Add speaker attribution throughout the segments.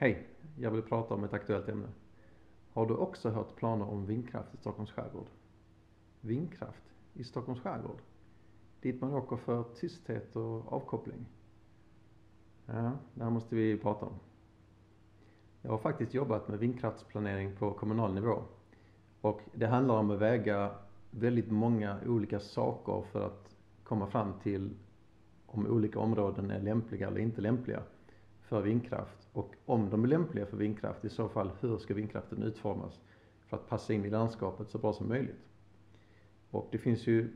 Speaker 1: Hej, jag vill prata om ett aktuellt ämne. Har du också hört planer om vindkraft i Stockholms skärgård? Vindkraft i Stockholms skärgård? Dit man åker för tysthet och avkoppling? Ja, det här måste vi prata om. Jag har faktiskt jobbat med vindkraftsplanering på kommunal nivå. Och det handlar om att väga väldigt många olika saker för att komma fram till om olika områden är lämpliga eller inte lämpliga för vindkraft och om de är lämpliga för vindkraft i så fall hur ska vindkraften utformas för att passa in i landskapet så bra som möjligt. Och det finns ju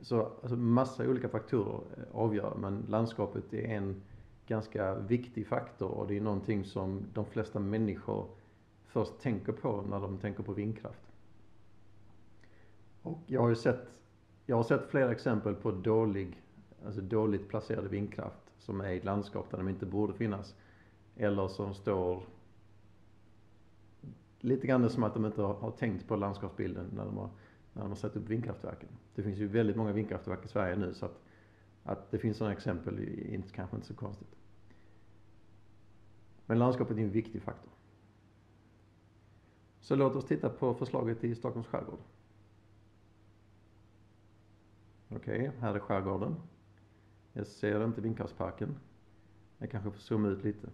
Speaker 1: så, alltså massa olika faktorer eh, avgör men landskapet är en ganska viktig faktor och det är någonting som de flesta människor först tänker på när de tänker på vindkraft. Och jag har ju sett, jag har sett flera exempel på dålig, alltså dåligt placerad vindkraft som är i ett landskap där de inte borde finnas. Eller som står lite grann som att de inte har tänkt på landskapsbilden när de har, när de har satt upp vindkraftverken. Det finns ju väldigt många vindkraftverk i Sverige nu så att, att det finns sådana exempel är inte, kanske inte så konstigt. Men landskapet är en viktig faktor. Så låt oss titta på förslaget i Stockholms skärgård. Okej, okay, här är skärgården. Jag ser inte vindkraftsparken. Jag kanske får zooma ut lite.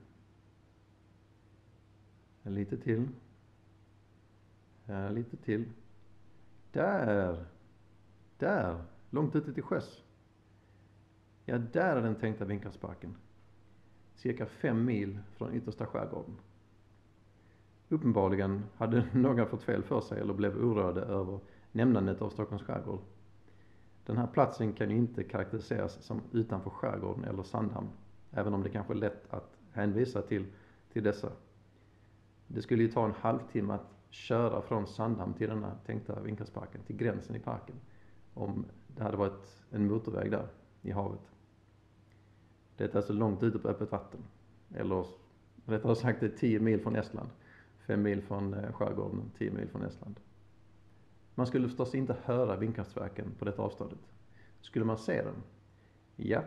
Speaker 1: Lite till. Här lite till. Där! Där! Långt ute till sjöss. Ja, där är den tänkta vindkraftsparken. Cirka fem mil från yttersta skärgården. Uppenbarligen hade några fått fel för sig eller blev oroade över nämnandet av Stockholms skärgård den här platsen kan ju inte karaktäriseras som utanför skärgården eller Sandhamn, även om det kanske är lätt att hänvisa till, till dessa. Det skulle ju ta en halvtimme att köra från Sandhamn till denna tänkta vindkraftsparken, till gränsen i parken, om det hade varit en motorväg där i havet. Det är alltså långt ute på öppet vatten, eller rättare sagt det är 10 mil från Estland, 5 mil från eh, skärgården, 10 mil från Estland. Man skulle förstås inte höra vindkraftverken på detta avståndet. Skulle man se dem? Ja.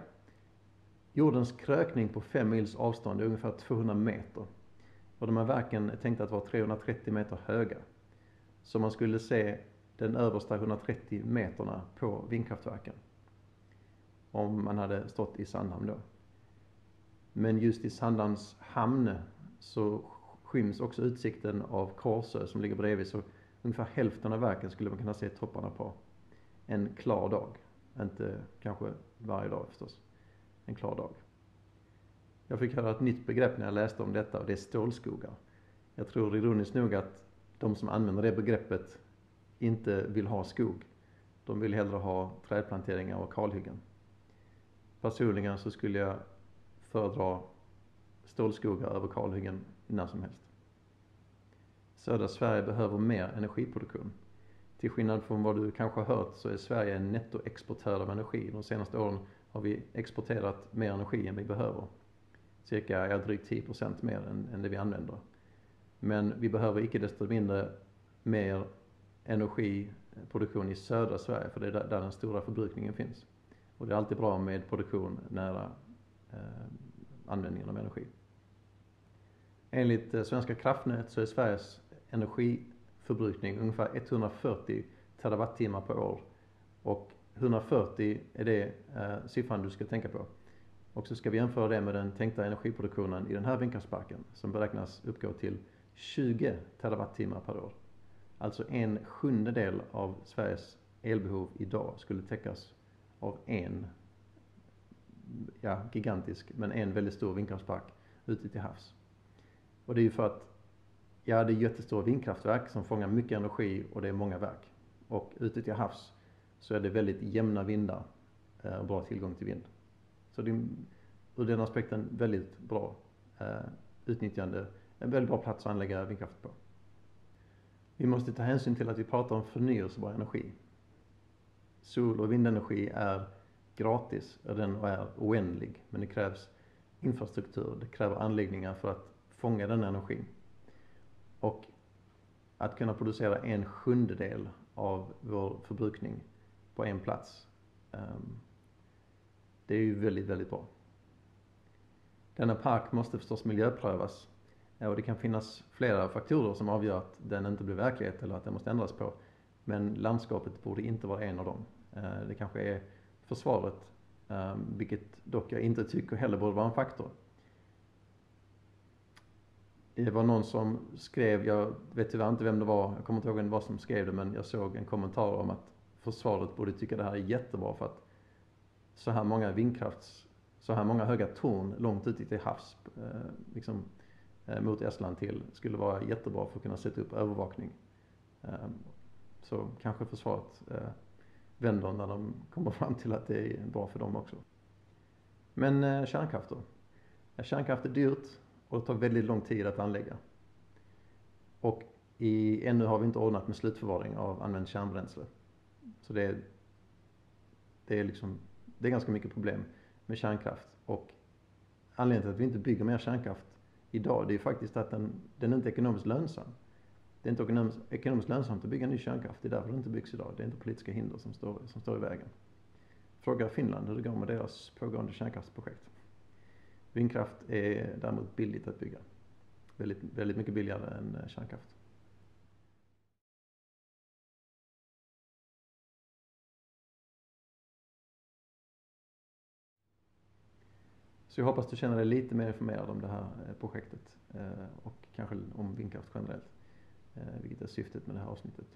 Speaker 1: Jordens krökning på 5 mils avstånd är ungefär 200 meter. Och de här verken är tänkta att vara 330 meter höga. Så man skulle se den översta 130 meterna på vindkraftverken. Om man hade stått i Sandhamn då. Men just i Sandhamns hamn så skyms också utsikten av Korsö som ligger bredvid så ungefär hälften av verken skulle man kunna se topparna på en klar dag. Inte kanske varje dag förstås. En klar dag. Jag fick höra ett nytt begrepp när jag läste om detta och det är stålskogar. Jag tror ironiskt nog att de som använder det begreppet inte vill ha skog. De vill hellre ha trädplanteringar och kalhyggen. Personligen så skulle jag föredra stålskogar över kalhyggen när som helst. Södra Sverige behöver mer energiproduktion. Till skillnad från vad du kanske har hört så är Sverige en nettoexportör av energi. De senaste åren har vi exporterat mer energi än vi behöver. Cirka ja, drygt 10% mer än, än det vi använder. Men vi behöver icke desto mindre mer energiproduktion i södra Sverige för det är där, där den stora förbrukningen finns. Och det är alltid bra med produktion nära eh, användningen av energi. Enligt eh, Svenska kraftnät så är Sveriges energiförbrukning ungefär 140 terawattimmar per år. Och 140 är det eh, siffran du ska tänka på. Och så ska vi jämföra det med den tänkta energiproduktionen i den här vindkraftsparken som beräknas uppgå till 20 terawattimmar per år. Alltså en sjundedel av Sveriges elbehov idag skulle täckas av en, ja gigantisk, men en väldigt stor vindkraftspark ute till havs. Och det är ju för att Ja, det är jättestora vindkraftverk som fångar mycket energi och det är många verk. Och ute till havs så är det väldigt jämna vindar eh, och bra tillgång till vind. Så det är ur den aspekten väldigt bra eh, utnyttjande, en väldigt bra plats att anlägga vindkraft på. Vi måste ta hänsyn till att vi pratar om förnyelsebar energi. Sol och vindenergi är gratis, den är oändlig, men det krävs infrastruktur, det kräver anläggningar för att fånga den energin. Och att kunna producera en sjundedel av vår förbrukning på en plats. Ehm, det är ju väldigt, väldigt bra. Denna park måste förstås miljöprövas eh, Och det kan finnas flera faktorer som avgör att den inte blir verklighet eller att den måste ändras på. Men landskapet borde inte vara en av dem. Eh, det kanske är försvaret, ehm, vilket dock jag inte tycker heller borde vara en faktor. Det var någon som skrev, jag vet tyvärr inte vem det var, jag kommer inte ihåg vad som skrev det, men jag såg en kommentar om att försvaret borde tycka det här är jättebra för att så här många vindkrafts, så här många höga torn långt ute till havs, eh, liksom, eh, mot Estland till, skulle vara jättebra för att kunna sätta upp övervakning. Eh, så kanske försvaret eh, vänder när de kommer fram till att det är bra för dem också. Men eh, kärnkraft då? Kärnkraft är dyrt och det tar väldigt lång tid att anlägga. Och i, ännu har vi inte ordnat med slutförvaring av använt kärnbränsle. Så det är, det är liksom, det är ganska mycket problem med kärnkraft. Och anledningen till att vi inte bygger mer kärnkraft idag, det är ju faktiskt att den, den är inte ekonomiskt lönsam. Det är inte ekonomiskt, ekonomiskt lönsamt att bygga ny kärnkraft, det är därför det inte byggs idag. Det är inte politiska hinder som står, som står i vägen. Fråga Finland hur det går med deras pågående kärnkraftsprojekt. Vindkraft är däremot billigt att bygga. Väldigt, väldigt mycket billigare än eh, kärnkraft. Så jag hoppas du känner dig lite mer informerad om det här eh, projektet eh, och kanske om vindkraft generellt, vilket är syftet med det här avsnittet.